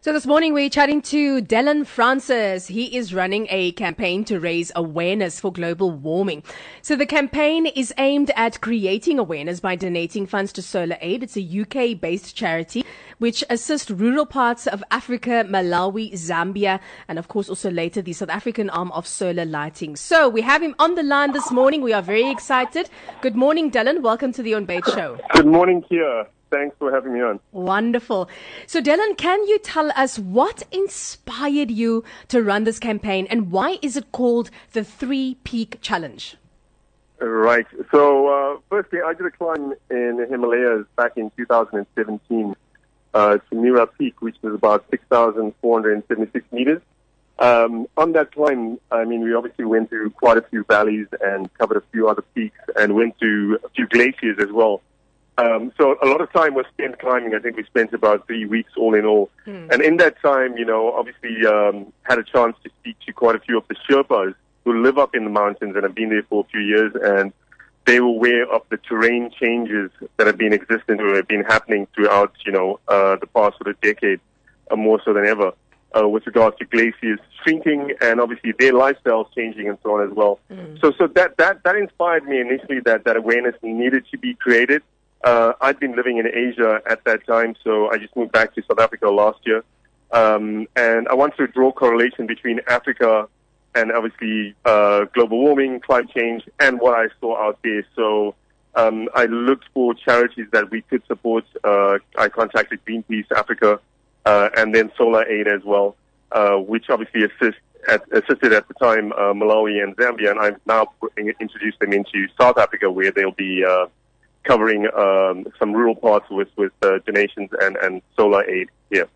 So this morning we're chatting to Dylan Francis. He is running a campaign to raise awareness for global warming. So the campaign is aimed at creating awareness by donating funds to Solar Aid. It's a UK based charity which assists rural parts of Africa, Malawi, Zambia, and of course also later the South African arm of solar lighting. So we have him on the line this morning. We are very excited. Good morning, Dylan. Welcome to the On Bait Show. Good morning, Kia. Thanks for having me on. Wonderful. So, Dylan, can you tell us what inspired you to run this campaign and why is it called the Three Peak Challenge? Right. So, uh, firstly, I did a climb in the Himalayas back in 2017 uh, to Mera Peak, which was about 6,476 meters. Um, on that climb, I mean, we obviously went through quite a few valleys and covered a few other peaks and went to a few glaciers as well. Um, so a lot of time was spent climbing. I think we spent about three weeks all in all. Mm. And in that time, you know, obviously um, had a chance to speak to quite a few of the Sherpas who live up in the mountains and have been there for a few years. And they were aware of the terrain changes that have been existing or have been happening throughout, you know, uh, the past sort of decade, uh, more so than ever. Uh, with regards to glaciers shrinking and obviously their lifestyles changing and so on as well. Mm. So, so that, that, that inspired me initially that, that awareness needed to be created. Uh, I'd been living in Asia at that time, so I just moved back to South Africa last year. Um, and I wanted to draw correlation between Africa and obviously uh, global warming, climate change, and what I saw out there. So um, I looked for charities that we could support. Uh, I contacted Greenpeace Africa uh, and then Solar Aid as well, uh, which obviously assist at, assisted at the time uh, Malawi and Zambia, and I've now introduced them into South Africa, where they'll be uh, covering um, some rural parts with with uh, donations and and solar aid here.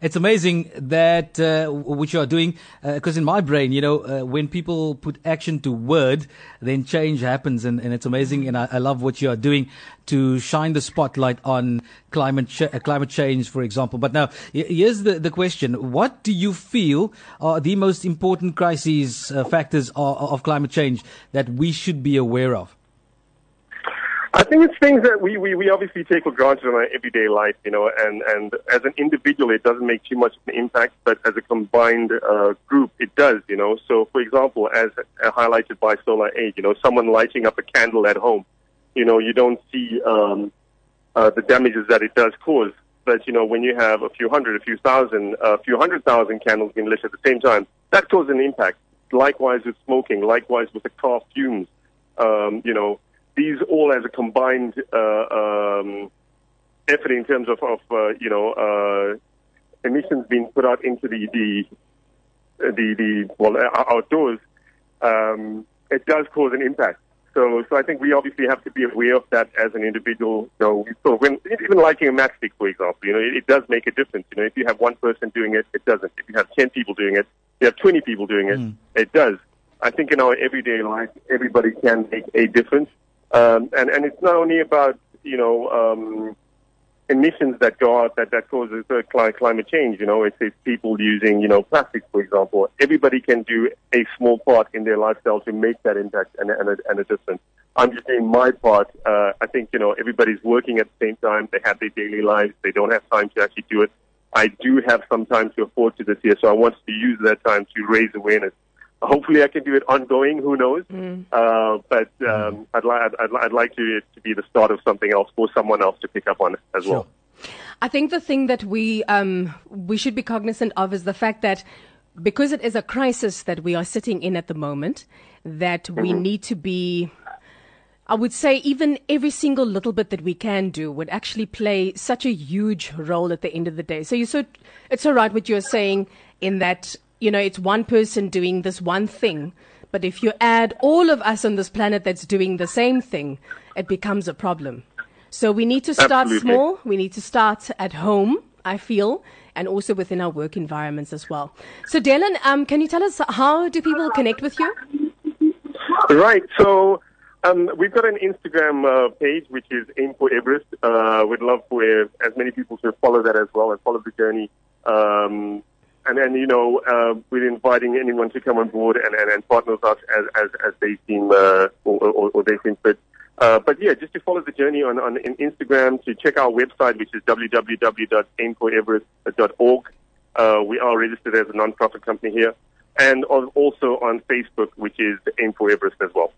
It's amazing that uh, what you are doing, because uh, in my brain, you know, uh, when people put action to word, then change happens, and, and it's amazing. And I, I, love what you are doing to shine the spotlight on climate ch- uh, climate change, for example. But now, here's the, the question: What do you feel are the most important crises uh, factors of, of climate change that we should be aware of? I think it's things that we, we, we obviously take for granted in our everyday life, you know, and, and as an individual, it doesn't make too much of an impact, but as a combined uh, group, it does, you know. So, for example, as highlighted by Solar Aid, you know, someone lighting up a candle at home, you know, you don't see um, uh, the damages that it does cause. But, you know, when you have a few hundred, a few thousand, a few hundred thousand candles being lit at the same time, that causes an impact. Likewise with smoking, likewise with the car fumes, um, you know, these all as a combined uh, um, effort in terms of, of uh, you know uh, emissions being put out into the the the, the well outdoors, um, it does cause an impact. So, so I think we obviously have to be aware of that as an individual. You know, so when even lighting a matchstick, for example, you know, it, it does make a difference. You know, if you have one person doing it, it doesn't. If you have ten people doing it, you have twenty people doing it, mm. it does. I think in our everyday life, everybody can make a difference. Um, and, and it's not only about, you know, um, emissions that go out that, that causes climate change. You know, it's, it's people using, you know, plastics, for example. Everybody can do a small part in their lifestyle to make that impact and, and, a, and a difference. I'm just doing my part. Uh, I think, you know, everybody's working at the same time. They have their daily lives. They don't have time to actually do it. I do have some time to afford to this year, so I want to use that time to raise awareness hopefully I can do it ongoing. Who knows? Mm. Uh, but um, I'd, li- I'd, I'd, like to, to be the start of something else for someone else to pick up on as sure. well. I think the thing that we um, we should be cognizant of is the fact that because it is a crisis that we are sitting in at the moment, that mm-hmm. we need to be. I would say even every single little bit that we can do would actually play such a huge role at the end of the day. So you so it's all right what you're saying in that you know, it's one person doing this one thing. But if you add all of us on this planet that's doing the same thing, it becomes a problem. So we need to start Absolutely. small. We need to start at home, I feel, and also within our work environments as well. So, Delon, um, can you tell us how do people connect with you? Right. So um, we've got an Instagram uh, page, which is Aim for Everest. Uh, we'd love for as many people to follow that as well and follow the journey. Um, and then you know uh, we're inviting anyone to come on board and, and, and partner with us as as, as they seem uh, or, or, or, they seem fit. Uh, but yeah, just to follow the journey on, on Instagram, to check our website, which is www.aimforeverest.org. Uh, we are registered as a non-profit company here, and also on Facebook, which is Aim for Everest as well.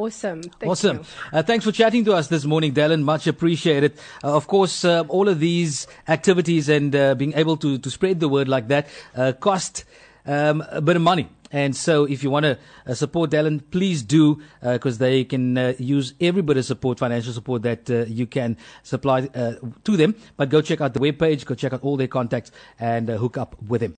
Awesome. Thank awesome. Uh, thanks for chatting to us this morning, Dallin. Much appreciated. Uh, of course, uh, all of these activities and uh, being able to, to spread the word like that uh, cost um, a bit of money. And so, if you want to uh, support Dallin, please do, because they can use every bit of support, financial support that you can supply to them. But go check out the webpage, go check out all their contacts, and hook up with them.